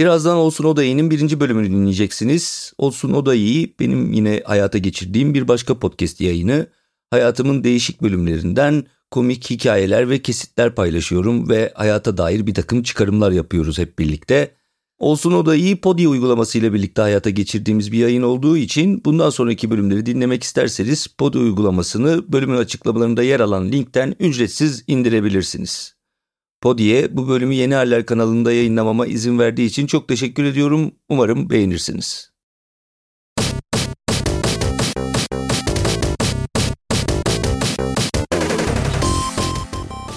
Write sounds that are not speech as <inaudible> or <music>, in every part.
Birazdan Olsun Odayı'nın birinci bölümünü dinleyeceksiniz. Olsun Odayı benim yine hayata geçirdiğim bir başka podcast yayını. Hayatımın değişik bölümlerinden komik hikayeler ve kesitler paylaşıyorum ve hayata dair bir takım çıkarımlar yapıyoruz hep birlikte. Olsun Odayı Podi uygulamasıyla birlikte hayata geçirdiğimiz bir yayın olduğu için bundan sonraki bölümleri dinlemek isterseniz Podi uygulamasını bölümün açıklamalarında yer alan linkten ücretsiz indirebilirsiniz. Podi'ye bu bölümü Yeni Haller kanalında yayınlamama izin verdiği için çok teşekkür ediyorum. Umarım beğenirsiniz.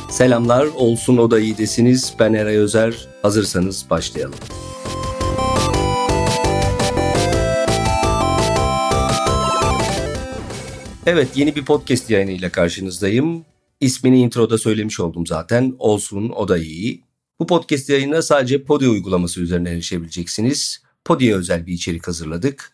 Selamlar, olsun o da iyidesiniz. Ben Eray Özer. Hazırsanız başlayalım. Evet, yeni bir podcast yayınıyla karşınızdayım. İsmini introda söylemiş oldum zaten. Olsun o da iyi. Bu podcast yayına sadece Podi uygulaması üzerinden erişebileceksiniz. Podi'ye özel bir içerik hazırladık.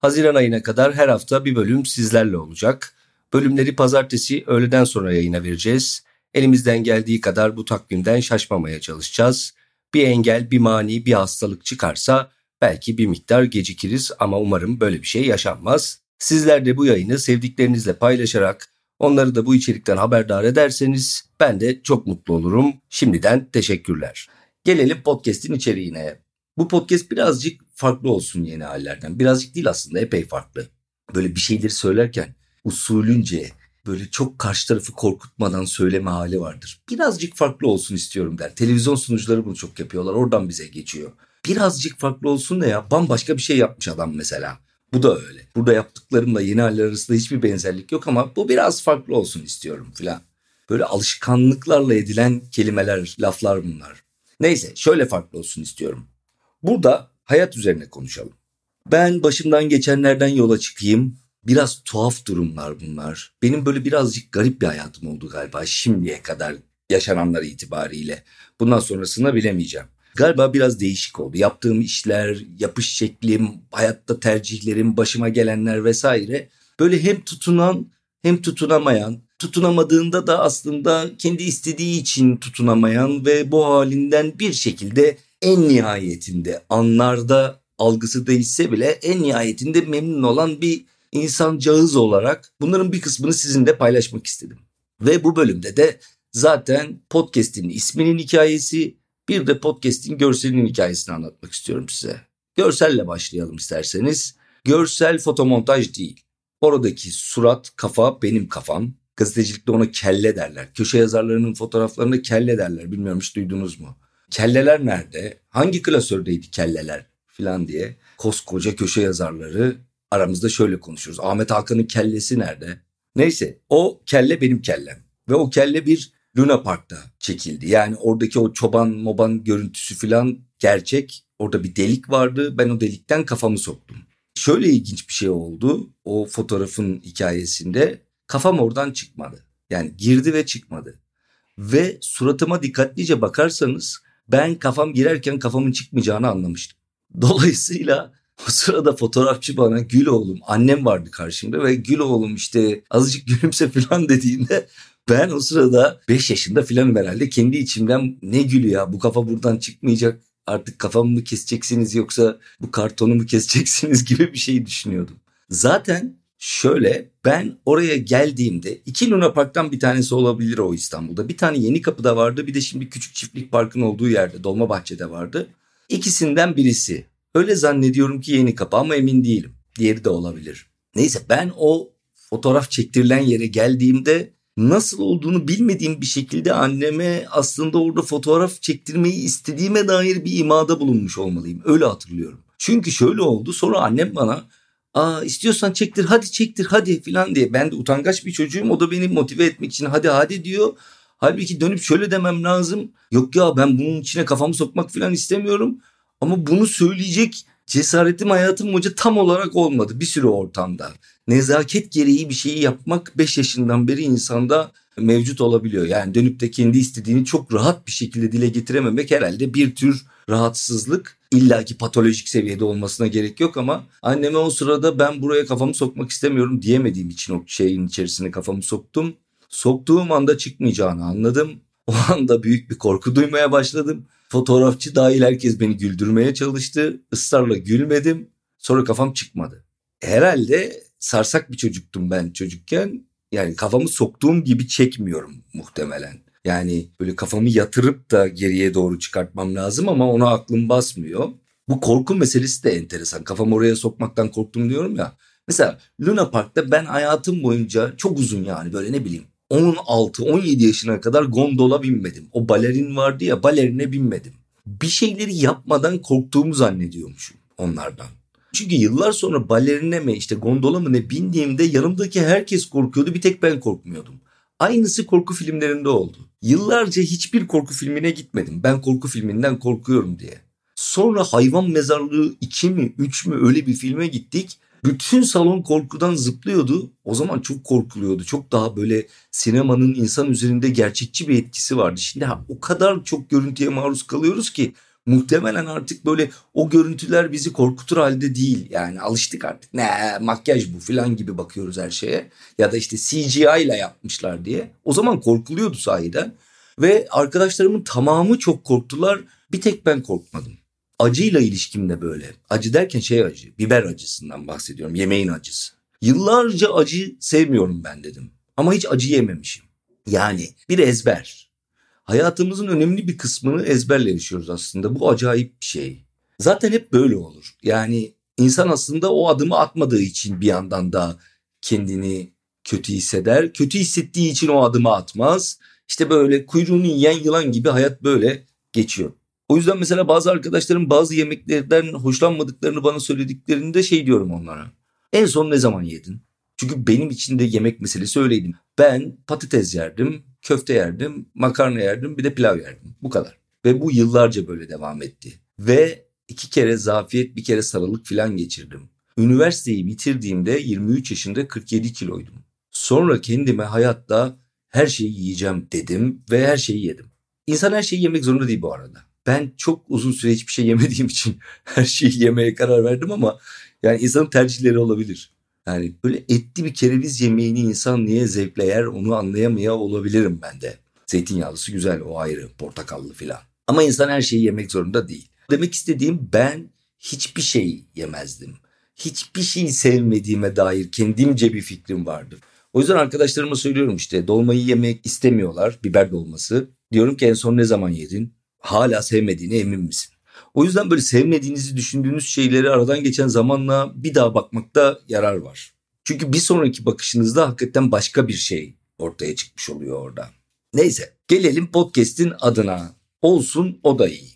Haziran ayına kadar her hafta bir bölüm sizlerle olacak. Bölümleri pazartesi öğleden sonra yayına vereceğiz. Elimizden geldiği kadar bu takvimden şaşmamaya çalışacağız. Bir engel, bir mani, bir hastalık çıkarsa belki bir miktar gecikiriz ama umarım böyle bir şey yaşanmaz. Sizler de bu yayını sevdiklerinizle paylaşarak Onları da bu içerikten haberdar ederseniz ben de çok mutlu olurum. Şimdiden teşekkürler. Gelelim podcast'in içeriğine. Bu podcast birazcık farklı olsun yeni hallerden. Birazcık değil aslında epey farklı. Böyle bir şeyleri söylerken usulünce böyle çok karşı tarafı korkutmadan söyleme hali vardır. Birazcık farklı olsun istiyorum der. Televizyon sunucuları bunu çok yapıyorlar. Oradan bize geçiyor. Birazcık farklı olsun da ya bambaşka bir şey yapmış adam mesela. Bu da öyle. Burada yaptıklarımla yeni haller arasında hiçbir benzerlik yok ama bu biraz farklı olsun istiyorum filan. Böyle alışkanlıklarla edilen kelimeler, laflar bunlar. Neyse şöyle farklı olsun istiyorum. Burada hayat üzerine konuşalım. Ben başımdan geçenlerden yola çıkayım. Biraz tuhaf durumlar bunlar. Benim böyle birazcık garip bir hayatım oldu galiba şimdiye kadar yaşananlar itibariyle. Bundan sonrasını bilemeyeceğim galiba biraz değişik oldu. Yaptığım işler, yapış şeklim, hayatta tercihlerim, başıma gelenler vesaire böyle hem tutunan hem tutunamayan, tutunamadığında da aslında kendi istediği için tutunamayan ve bu halinden bir şekilde en nihayetinde anlarda algısı değişse bile en nihayetinde memnun olan bir insan cağız olarak bunların bir kısmını sizinle paylaşmak istedim. Ve bu bölümde de zaten podcast'in isminin hikayesi bir de podcast'in görselinin hikayesini anlatmak istiyorum size. Görselle başlayalım isterseniz. Görsel fotomontaj değil. Oradaki surat, kafa benim kafam. Gazetecilikte ona kelle derler. Köşe yazarlarının fotoğraflarında kelle derler. Bilmiyorum hiç duydunuz mu? Kelleler nerede? Hangi klasördeydi kelleler filan diye. Koskoca köşe yazarları aramızda şöyle konuşuyoruz. Ahmet Hakan'ın kellesi nerede? Neyse o kelle benim kellem. Ve o kelle bir Luna Park'ta çekildi. Yani oradaki o çoban moban görüntüsü falan gerçek. Orada bir delik vardı. Ben o delikten kafamı soktum. Şöyle ilginç bir şey oldu. O fotoğrafın hikayesinde kafam oradan çıkmadı. Yani girdi ve çıkmadı. Ve suratıma dikkatlice bakarsanız ben kafam girerken kafamın çıkmayacağını anlamıştım. Dolayısıyla o sırada fotoğrafçı bana Gül oğlum annem vardı karşımda ve Gül oğlum işte azıcık gülümse falan dediğinde ben o sırada 5 yaşında filan herhalde kendi içimden ne gülü ya bu kafa buradan çıkmayacak artık kafamı mı keseceksiniz yoksa bu kartonu mu <laughs> keseceksiniz gibi bir şey düşünüyordum. Zaten şöyle ben oraya geldiğimde iki Luna Park'tan bir tanesi olabilir o İstanbul'da. Bir tane Yeni Kapı'da vardı bir de şimdi Küçük Çiftlik Park'ın olduğu yerde Dolmabahçe'de vardı. İkisinden birisi. Öyle zannediyorum ki Yeni Kapı ama emin değilim. Diğeri de olabilir. Neyse ben o fotoğraf çektirilen yere geldiğimde nasıl olduğunu bilmediğim bir şekilde anneme aslında orada fotoğraf çektirmeyi istediğime dair bir imada bulunmuş olmalıyım. Öyle hatırlıyorum. Çünkü şöyle oldu sonra annem bana Aa istiyorsan çektir hadi çektir hadi filan diye. Ben de utangaç bir çocuğum o da beni motive etmek için hadi hadi diyor. Halbuki dönüp şöyle demem lazım. Yok ya ben bunun içine kafamı sokmak filan istemiyorum. Ama bunu söyleyecek cesaretim hayatım hoca tam olarak olmadı bir sürü ortamda. Nezaket gereği bir şeyi yapmak 5 yaşından beri insanda mevcut olabiliyor. Yani dönüp de kendi istediğini çok rahat bir şekilde dile getirememek herhalde bir tür rahatsızlık. İlla ki patolojik seviyede olmasına gerek yok ama anneme o sırada ben buraya kafamı sokmak istemiyorum diyemediğim için o şeyin içerisine kafamı soktum. Soktuğum anda çıkmayacağını anladım. O anda büyük bir korku duymaya başladım. Fotoğrafçı dahil herkes beni güldürmeye çalıştı. Israrla gülmedim. Sonra kafam çıkmadı. Herhalde sarsak bir çocuktum ben çocukken. Yani kafamı soktuğum gibi çekmiyorum muhtemelen. Yani böyle kafamı yatırıp da geriye doğru çıkartmam lazım ama ona aklım basmıyor. Bu korku meselesi de enteresan. Kafamı oraya sokmaktan korktum diyorum ya. Mesela Luna Park'ta ben hayatım boyunca çok uzun yani böyle ne bileyim 16-17 yaşına kadar gondola binmedim. O balerin vardı ya balerine binmedim. Bir şeyleri yapmadan korktuğumu zannediyormuşum onlardan. Çünkü yıllar sonra balerine mi işte gondola mı ne bindiğimde yanımdaki herkes korkuyordu bir tek ben korkmuyordum. Aynısı korku filmlerinde oldu. Yıllarca hiçbir korku filmine gitmedim. Ben korku filminden korkuyorum diye. Sonra hayvan mezarlığı 2 mi 3 mü öyle bir filme gittik. Bütün salon korkudan zıplıyordu. O zaman çok korkuluyordu. Çok daha böyle sinemanın insan üzerinde gerçekçi bir etkisi vardı. Şimdi ha, o kadar çok görüntüye maruz kalıyoruz ki muhtemelen artık böyle o görüntüler bizi korkutur halde değil. Yani alıştık artık. Ne makyaj bu falan gibi bakıyoruz her şeye. Ya da işte CGI ile yapmışlar diye. O zaman korkuluyordu sahiden. Ve arkadaşlarımın tamamı çok korktular. Bir tek ben korkmadım. Acıyla ilişkim de böyle. Acı derken şey acı, biber acısından bahsediyorum. Yemeğin acısı. Yıllarca acı sevmiyorum ben dedim. Ama hiç acı yememişim. Yani bir ezber. Hayatımızın önemli bir kısmını ezberle yaşıyoruz aslında. Bu acayip bir şey. Zaten hep böyle olur. Yani insan aslında o adımı atmadığı için bir yandan da kendini kötü hisseder. Kötü hissettiği için o adımı atmaz. İşte böyle kuyruğunu yiyen yılan gibi hayat böyle geçiyor. O yüzden mesela bazı arkadaşlarım bazı yemeklerden hoşlanmadıklarını bana söylediklerinde şey diyorum onlara. En son ne zaman yedin? Çünkü benim için de yemek meselesi öyleydi. Ben patates yerdim, köfte yerdim, makarna yerdim bir de pilav yerdim. Bu kadar. Ve bu yıllarca böyle devam etti. Ve iki kere zafiyet bir kere sarılık falan geçirdim. Üniversiteyi bitirdiğimde 23 yaşında 47 kiloydum. Sonra kendime hayatta her şeyi yiyeceğim dedim ve her şeyi yedim. İnsan her şeyi yemek zorunda değil bu arada. Ben çok uzun süre hiçbir şey yemediğim için <laughs> her şeyi yemeye karar verdim ama yani insanın tercihleri olabilir. Yani böyle etli bir kereviz yemeğini insan niye zevkle yer onu anlayamaya olabilirim ben de. Zeytinyağlısı güzel o ayrı portakallı filan. Ama insan her şeyi yemek zorunda değil. Demek istediğim ben hiçbir şey yemezdim. Hiçbir şeyi sevmediğime dair kendimce bir fikrim vardı. O yüzden arkadaşlarıma söylüyorum işte dolmayı yemek istemiyorlar biber dolması. Diyorum ki en son ne zaman yedin? Hala sevmediğine emin misin? O yüzden böyle sevmediğinizi düşündüğünüz şeyleri aradan geçen zamanla bir daha bakmakta yarar var. Çünkü bir sonraki bakışınızda hakikaten başka bir şey ortaya çıkmış oluyor orada. Neyse gelelim podcast'in adına. Olsun o da iyi.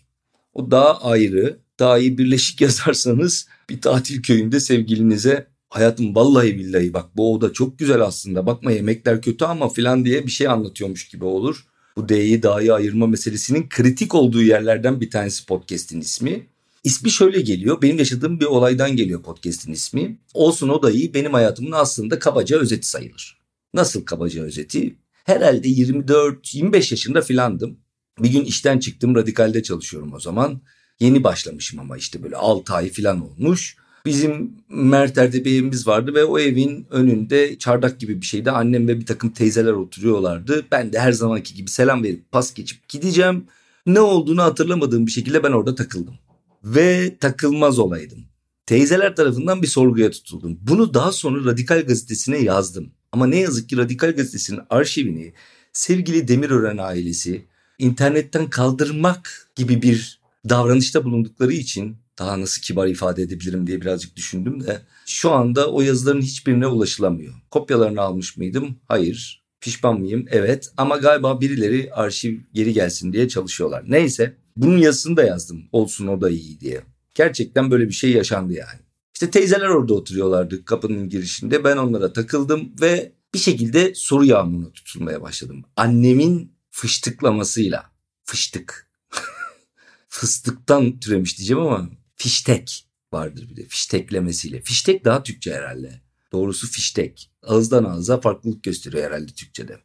O daha ayrı, daha iyi birleşik <laughs> yazarsanız bir tatil köyünde sevgilinize hayatım vallahi billahi bak bu oda çok güzel aslında bakma yemekler kötü ama filan diye bir şey anlatıyormuş gibi olur. Bu D'yi dahi ayırma meselesinin kritik olduğu yerlerden bir tanesi podcast'in ismi. İsmi şöyle geliyor. Benim yaşadığım bir olaydan geliyor podcast'in ismi. Olsun o da iyi benim hayatımın aslında kabaca özeti sayılır. Nasıl kabaca özeti? Herhalde 24-25 yaşında filandım. Bir gün işten çıktım radikalde çalışıyorum o zaman. Yeni başlamışım ama işte böyle 6 ay filan olmuş. Bizim Merter'de bir evimiz vardı ve o evin önünde çardak gibi bir şeydi. Annem ve bir takım teyzeler oturuyorlardı. Ben de her zamanki gibi selam verip pas geçip gideceğim. Ne olduğunu hatırlamadığım bir şekilde ben orada takıldım. Ve takılmaz olaydım. Teyzeler tarafından bir sorguya tutuldum. Bunu daha sonra Radikal Gazetesi'ne yazdım. Ama ne yazık ki Radikal Gazetesi'nin arşivini sevgili Demirören ailesi internetten kaldırmak gibi bir davranışta bulundukları için daha nasıl kibar ifade edebilirim diye birazcık düşündüm de şu anda o yazıların hiçbirine ulaşılamıyor. Kopyalarını almış mıydım? Hayır. Pişman mıyım? Evet. Ama galiba birileri arşiv geri gelsin diye çalışıyorlar. Neyse. Bunun yazısını da yazdım. Olsun o da iyi diye. Gerçekten böyle bir şey yaşandı yani. İşte teyzeler orada oturuyorlardı kapının girişinde. Ben onlara takıldım ve bir şekilde soru yağmuruna tutulmaya başladım. Annemin fıştıklamasıyla. Fıştık. <laughs> Fıstıktan türemiş diyeceğim ama fiştek vardır bir de fişteklemesiyle. Fiştek daha Türkçe herhalde. Doğrusu fiştek. Ağızdan ağza farklılık gösteriyor herhalde Türkçe'de.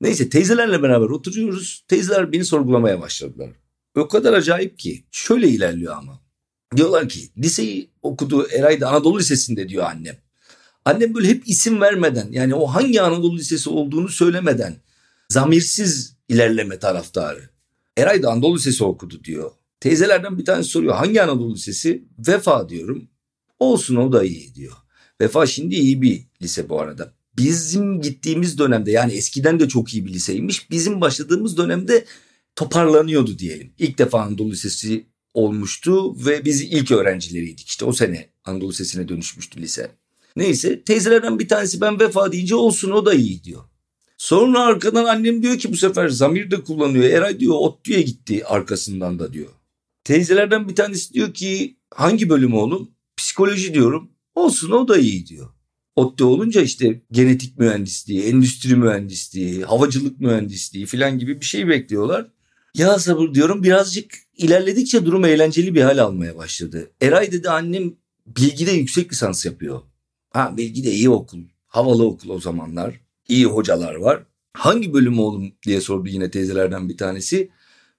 Neyse teyzelerle beraber oturuyoruz. Teyzeler beni sorgulamaya başladılar. O kadar acayip ki. Şöyle ilerliyor ama. Diyorlar ki liseyi okudu Eray'da Anadolu Lisesi'nde diyor annem. Annem böyle hep isim vermeden yani o hangi Anadolu Lisesi olduğunu söylemeden zamirsiz ilerleme taraftarı. Eray da Anadolu Lisesi okudu diyor. Teyzelerden bir tanesi soruyor hangi Anadolu Lisesi? Vefa diyorum. Olsun o da iyi diyor. Vefa şimdi iyi bir lise bu arada. Bizim gittiğimiz dönemde yani eskiden de çok iyi bir liseymiş. Bizim başladığımız dönemde toparlanıyordu diyelim. İlk defa Anadolu Lisesi olmuştu ve biz ilk öğrencileriydik. İşte o sene Anadolu Lisesi'ne dönüşmüştü lise. Neyse teyzelerden bir tanesi ben vefa deyince olsun o da iyi diyor. Sonra arkadan annem diyor ki bu sefer zamir de kullanıyor. Eray diyor ODTÜ'ye gitti arkasından da diyor. Teyzelerden bir tanesi diyor ki hangi bölüm oğlum? Psikoloji diyorum. Olsun o da iyi diyor. ODTÜ olunca işte genetik mühendisliği, endüstri mühendisliği, havacılık mühendisliği falan gibi bir şey bekliyorlar. Ya sabır diyorum birazcık ilerledikçe durum eğlenceli bir hal almaya başladı. Eray dedi annem bilgide yüksek lisans yapıyor. Ha bilgide iyi okul, havalı okul o zamanlar. İyi hocalar var. Hangi bölüm oğlum diye sordu yine teyzelerden bir tanesi.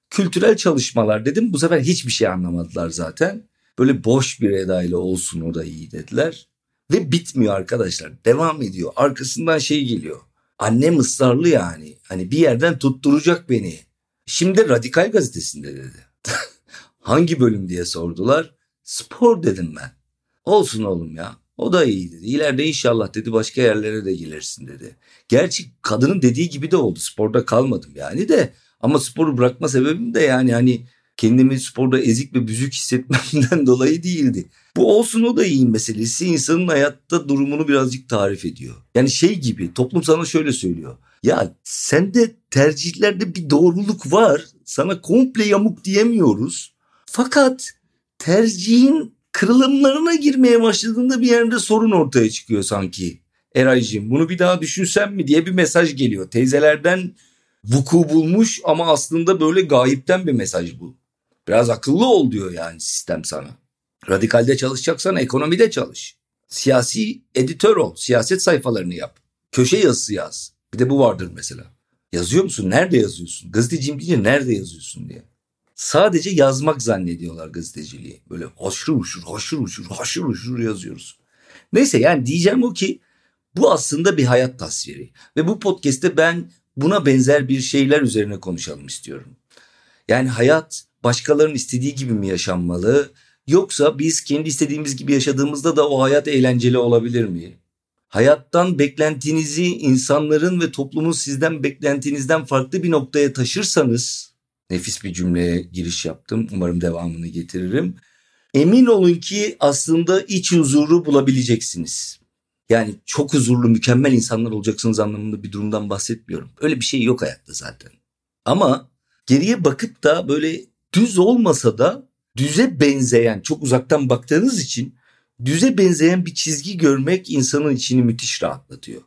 Kültürel çalışmalar dedim. Bu sefer hiçbir şey anlamadılar zaten. Böyle boş bir edayla olsun o da iyi dediler. Ve bitmiyor arkadaşlar. Devam ediyor. Arkasından şey geliyor. Annem ısrarlı yani. Hani bir yerden tutturacak beni. Şimdi Radikal Gazetesi'nde dedi. <laughs> Hangi bölüm diye sordular. Spor dedim ben. Olsun oğlum ya. O da iyi dedi. İleride inşallah dedi başka yerlere de gelirsin dedi. Gerçi kadının dediği gibi de oldu. Sporda kalmadım yani de. Ama sporu bırakma sebebim de yani hani kendimi sporda ezik ve büzük hissetmemden <laughs> dolayı değildi. Bu olsun o da iyi meselesi insanın hayatta durumunu birazcık tarif ediyor. Yani şey gibi toplum sana şöyle söylüyor. Ya sende tercihlerde bir doğruluk var. Sana komple yamuk diyemiyoruz. Fakat tercihin kırılımlarına girmeye başladığında bir yerde sorun ortaya çıkıyor sanki. Eraycığım bunu bir daha düşünsem mi diye bir mesaj geliyor. Teyzelerden vuku bulmuş ama aslında böyle gayipten bir mesaj bu. Biraz akıllı ol diyor yani sistem sana. Radikalde çalışacaksan ekonomide çalış. Siyasi editör ol. Siyaset sayfalarını yap. Köşe yazısı yaz. Bir de bu vardır mesela. Yazıyor musun? Nerede yazıyorsun? Gazeteciyim deyince nerede yazıyorsun diye. Sadece yazmak zannediyorlar gazeteciliği. Böyle haşır uşur, haşır uşur, haşır uşur yazıyoruz. Neyse yani diyeceğim o ki bu aslında bir hayat tasviri. Ve bu podcast'te ben buna benzer bir şeyler üzerine konuşalım istiyorum. Yani hayat başkalarının istediği gibi mi yaşanmalı? Yoksa biz kendi istediğimiz gibi yaşadığımızda da o hayat eğlenceli olabilir mi? Hayattan beklentinizi insanların ve toplumun sizden beklentinizden farklı bir noktaya taşırsanız nefis bir cümleye giriş yaptım. Umarım devamını getiririm. Emin olun ki aslında iç huzuru bulabileceksiniz. Yani çok huzurlu, mükemmel insanlar olacaksınız anlamında bir durumdan bahsetmiyorum. Öyle bir şey yok hayatta zaten. Ama geriye bakıp da böyle düz olmasa da düze benzeyen, çok uzaktan baktığınız için düze benzeyen bir çizgi görmek insanın içini müthiş rahatlatıyor.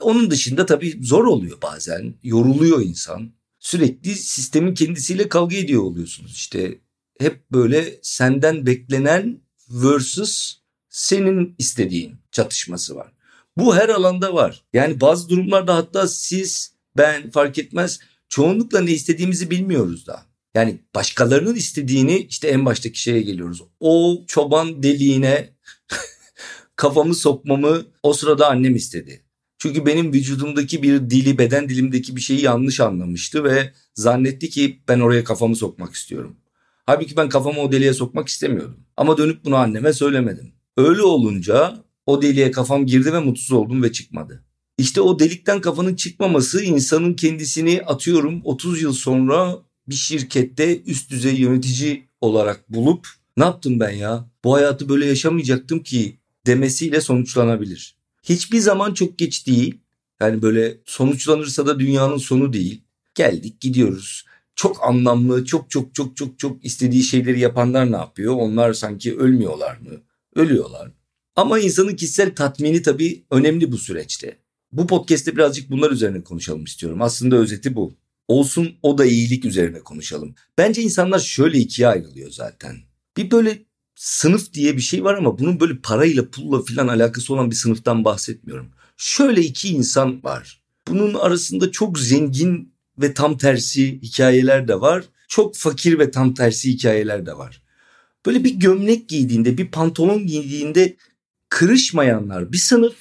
Onun dışında tabii zor oluyor bazen. Yoruluyor insan. Sürekli sistemin kendisiyle kavga ediyor oluyorsunuz. İşte hep böyle senden beklenen versus senin istediğin çatışması var. Bu her alanda var. Yani bazı durumlarda hatta siz, ben fark etmez çoğunlukla ne istediğimizi bilmiyoruz da. Yani başkalarının istediğini işte en baştaki şeye geliyoruz. O çoban deliğine <laughs> kafamı sokmamı o sırada annem istedi. Çünkü benim vücudumdaki bir dili, beden dilimdeki bir şeyi yanlış anlamıştı ve zannetti ki ben oraya kafamı sokmak istiyorum. Halbuki ben kafamı o deliğe sokmak istemiyordum. Ama dönüp bunu anneme söylemedim. Öyle olunca o deliğe kafam girdi ve mutsuz oldum ve çıkmadı. İşte o delikten kafanın çıkmaması insanın kendisini atıyorum 30 yıl sonra bir şirkette üst düzey yönetici olarak bulup ne yaptım ben ya? Bu hayatı böyle yaşamayacaktım ki demesiyle sonuçlanabilir. Hiçbir zaman çok geç değil. Yani böyle sonuçlanırsa da dünyanın sonu değil. Geldik gidiyoruz. Çok anlamlı, çok çok çok çok çok istediği şeyleri yapanlar ne yapıyor? Onlar sanki ölmüyorlar mı? Ölüyorlar. Ama insanın kişisel tatmini tabii önemli bu süreçte. Bu podcast'te birazcık bunlar üzerine konuşalım istiyorum. Aslında özeti bu. Olsun o da iyilik üzerine konuşalım. Bence insanlar şöyle ikiye ayrılıyor zaten. Bir böyle sınıf diye bir şey var ama bunun böyle parayla pulla filan alakası olan bir sınıftan bahsetmiyorum. Şöyle iki insan var. Bunun arasında çok zengin ve tam tersi hikayeler de var. Çok fakir ve tam tersi hikayeler de var. Böyle bir gömlek giydiğinde, bir pantolon giydiğinde kırışmayanlar bir sınıf.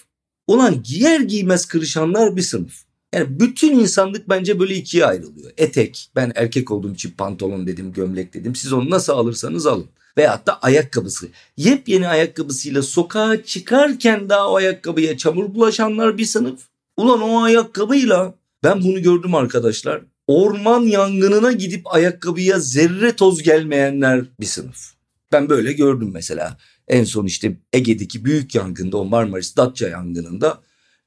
Olan giyer giymez kırışanlar bir sınıf. Yani bütün insanlık bence böyle ikiye ayrılıyor. Etek, ben erkek olduğum için pantolon dedim, gömlek dedim. Siz onu nasıl alırsanız alın. Veyahut da ayakkabısı. Yepyeni ayakkabısıyla sokağa çıkarken daha o ayakkabıya çamur bulaşanlar bir sınıf. Ulan o ayakkabıyla ben bunu gördüm arkadaşlar. Orman yangınına gidip ayakkabıya zerre toz gelmeyenler bir sınıf. Ben böyle gördüm mesela. En son işte Ege'deki büyük yangında o Marmaris Datça yangınında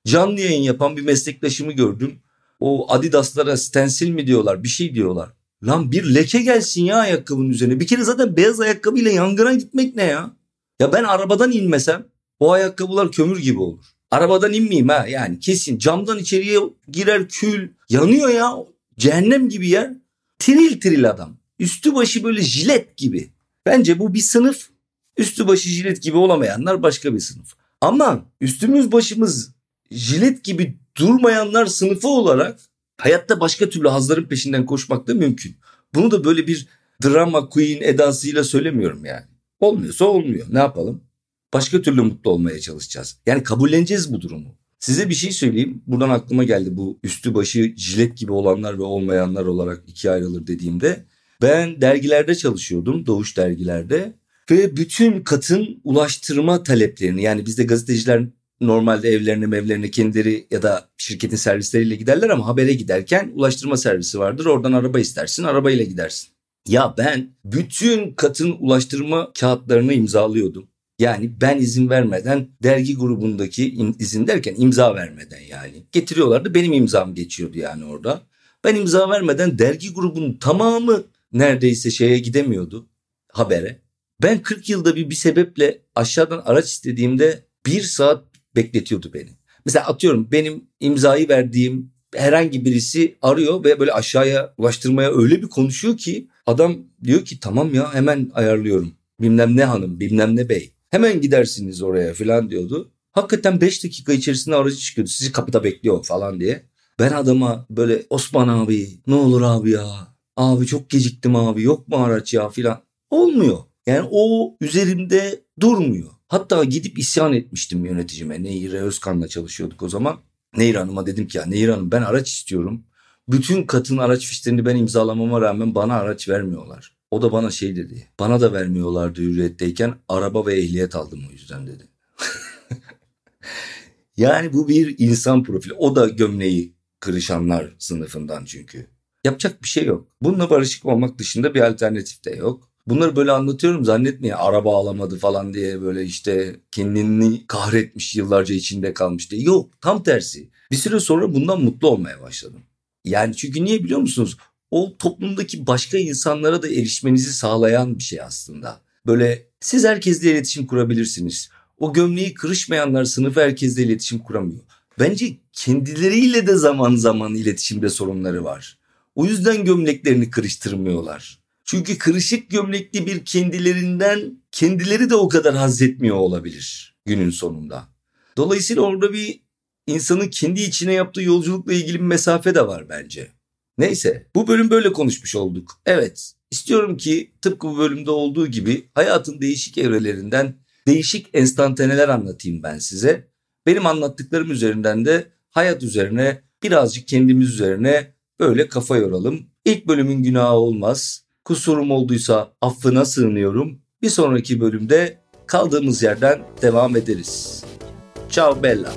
canlı yayın yapan bir meslektaşımı gördüm. O Adidas'lara stensil mi diyorlar bir şey diyorlar. Lan bir leke gelsin ya ayakkabının üzerine. Bir kere zaten beyaz ayakkabıyla yangına gitmek ne ya? Ya ben arabadan inmesem o ayakkabılar kömür gibi olur. Arabadan inmeyeyim ha yani kesin camdan içeriye girer kül yanıyor ya cehennem gibi yer. Tiril tiril adam. Üstü başı böyle jilet gibi. Bence bu bir sınıf. Üstü başı jilet gibi olamayanlar başka bir sınıf. Ama üstümüz başımız jilet gibi durmayanlar sınıfı olarak hayatta başka türlü hazların peşinden koşmak da mümkün. Bunu da böyle bir drama queen edasıyla söylemiyorum yani. Olmuyorsa olmuyor. Ne yapalım? Başka türlü mutlu olmaya çalışacağız. Yani kabulleneceğiz bu durumu. Size bir şey söyleyeyim. Buradan aklıma geldi bu üstü başı jilet gibi olanlar ve olmayanlar olarak ikiye ayrılır dediğimde. Ben dergilerde çalışıyordum. Doğuş dergilerde. Ve bütün katın ulaştırma taleplerini yani bizde gazeteciler normalde evlerine mevlerine kendileri ya da şirketin servisleriyle giderler ama habere giderken ulaştırma servisi vardır. Oradan araba istersin arabayla gidersin. Ya ben bütün katın ulaştırma kağıtlarını imzalıyordum. Yani ben izin vermeden dergi grubundaki izin derken imza vermeden yani. Getiriyorlardı benim imzam geçiyordu yani orada. Ben imza vermeden dergi grubunun tamamı neredeyse şeye gidemiyordu habere. Ben 40 yılda bir bir sebeple aşağıdan araç istediğimde bir saat bekletiyordu beni. Mesela atıyorum benim imzayı verdiğim herhangi birisi arıyor ve böyle aşağıya ulaştırmaya öyle bir konuşuyor ki adam diyor ki tamam ya hemen ayarlıyorum. Bilmem ne hanım bilmem ne bey. Hemen gidersiniz oraya falan diyordu. Hakikaten 5 dakika içerisinde aracı çıkıyordu. Sizi kapıda bekliyor falan diye. Ben adama böyle Osman abi ne olur abi ya. Abi çok geciktim abi yok mu araç ya filan. Olmuyor. Yani o üzerimde durmuyor. Hatta gidip isyan etmiştim yöneticime. Nehir Özkan'la çalışıyorduk o zaman. Nehir Hanım'a dedim ki ya Nehir Hanım ben araç istiyorum. Bütün katın araç fişlerini ben imzalamama rağmen bana araç vermiyorlar. O da bana şey dedi. Bana da vermiyorlardı hürriyetteyken araba ve ehliyet aldım o yüzden dedi. <laughs> yani bu bir insan profili. O da gömleği kırışanlar sınıfından çünkü. Yapacak bir şey yok. Bununla barışık olmak dışında bir alternatif de yok. Bunları böyle anlatıyorum zannetmeyin araba alamadı falan diye böyle işte kendini kahretmiş yıllarca içinde kalmış diye. Yok tam tersi. Bir süre sonra bundan mutlu olmaya başladım. Yani çünkü niye biliyor musunuz? O toplumdaki başka insanlara da erişmenizi sağlayan bir şey aslında. Böyle siz herkesle iletişim kurabilirsiniz. O gömleği kırışmayanlar sınıf herkesle iletişim kuramıyor. Bence kendileriyle de zaman zaman iletişimde sorunları var. O yüzden gömleklerini kırıştırmıyorlar. Çünkü kırışık gömlekli bir kendilerinden kendileri de o kadar haz etmiyor olabilir günün sonunda. Dolayısıyla orada bir insanın kendi içine yaptığı yolculukla ilgili bir mesafe de var bence. Neyse bu bölüm böyle konuşmuş olduk. Evet istiyorum ki tıpkı bu bölümde olduğu gibi hayatın değişik evrelerinden değişik enstantaneler anlatayım ben size. Benim anlattıklarım üzerinden de hayat üzerine birazcık kendimiz üzerine böyle kafa yoralım. İlk bölümün günahı olmaz. Kusurum olduysa affına sığınıyorum. Bir sonraki bölümde kaldığımız yerden devam ederiz. Ciao Bella.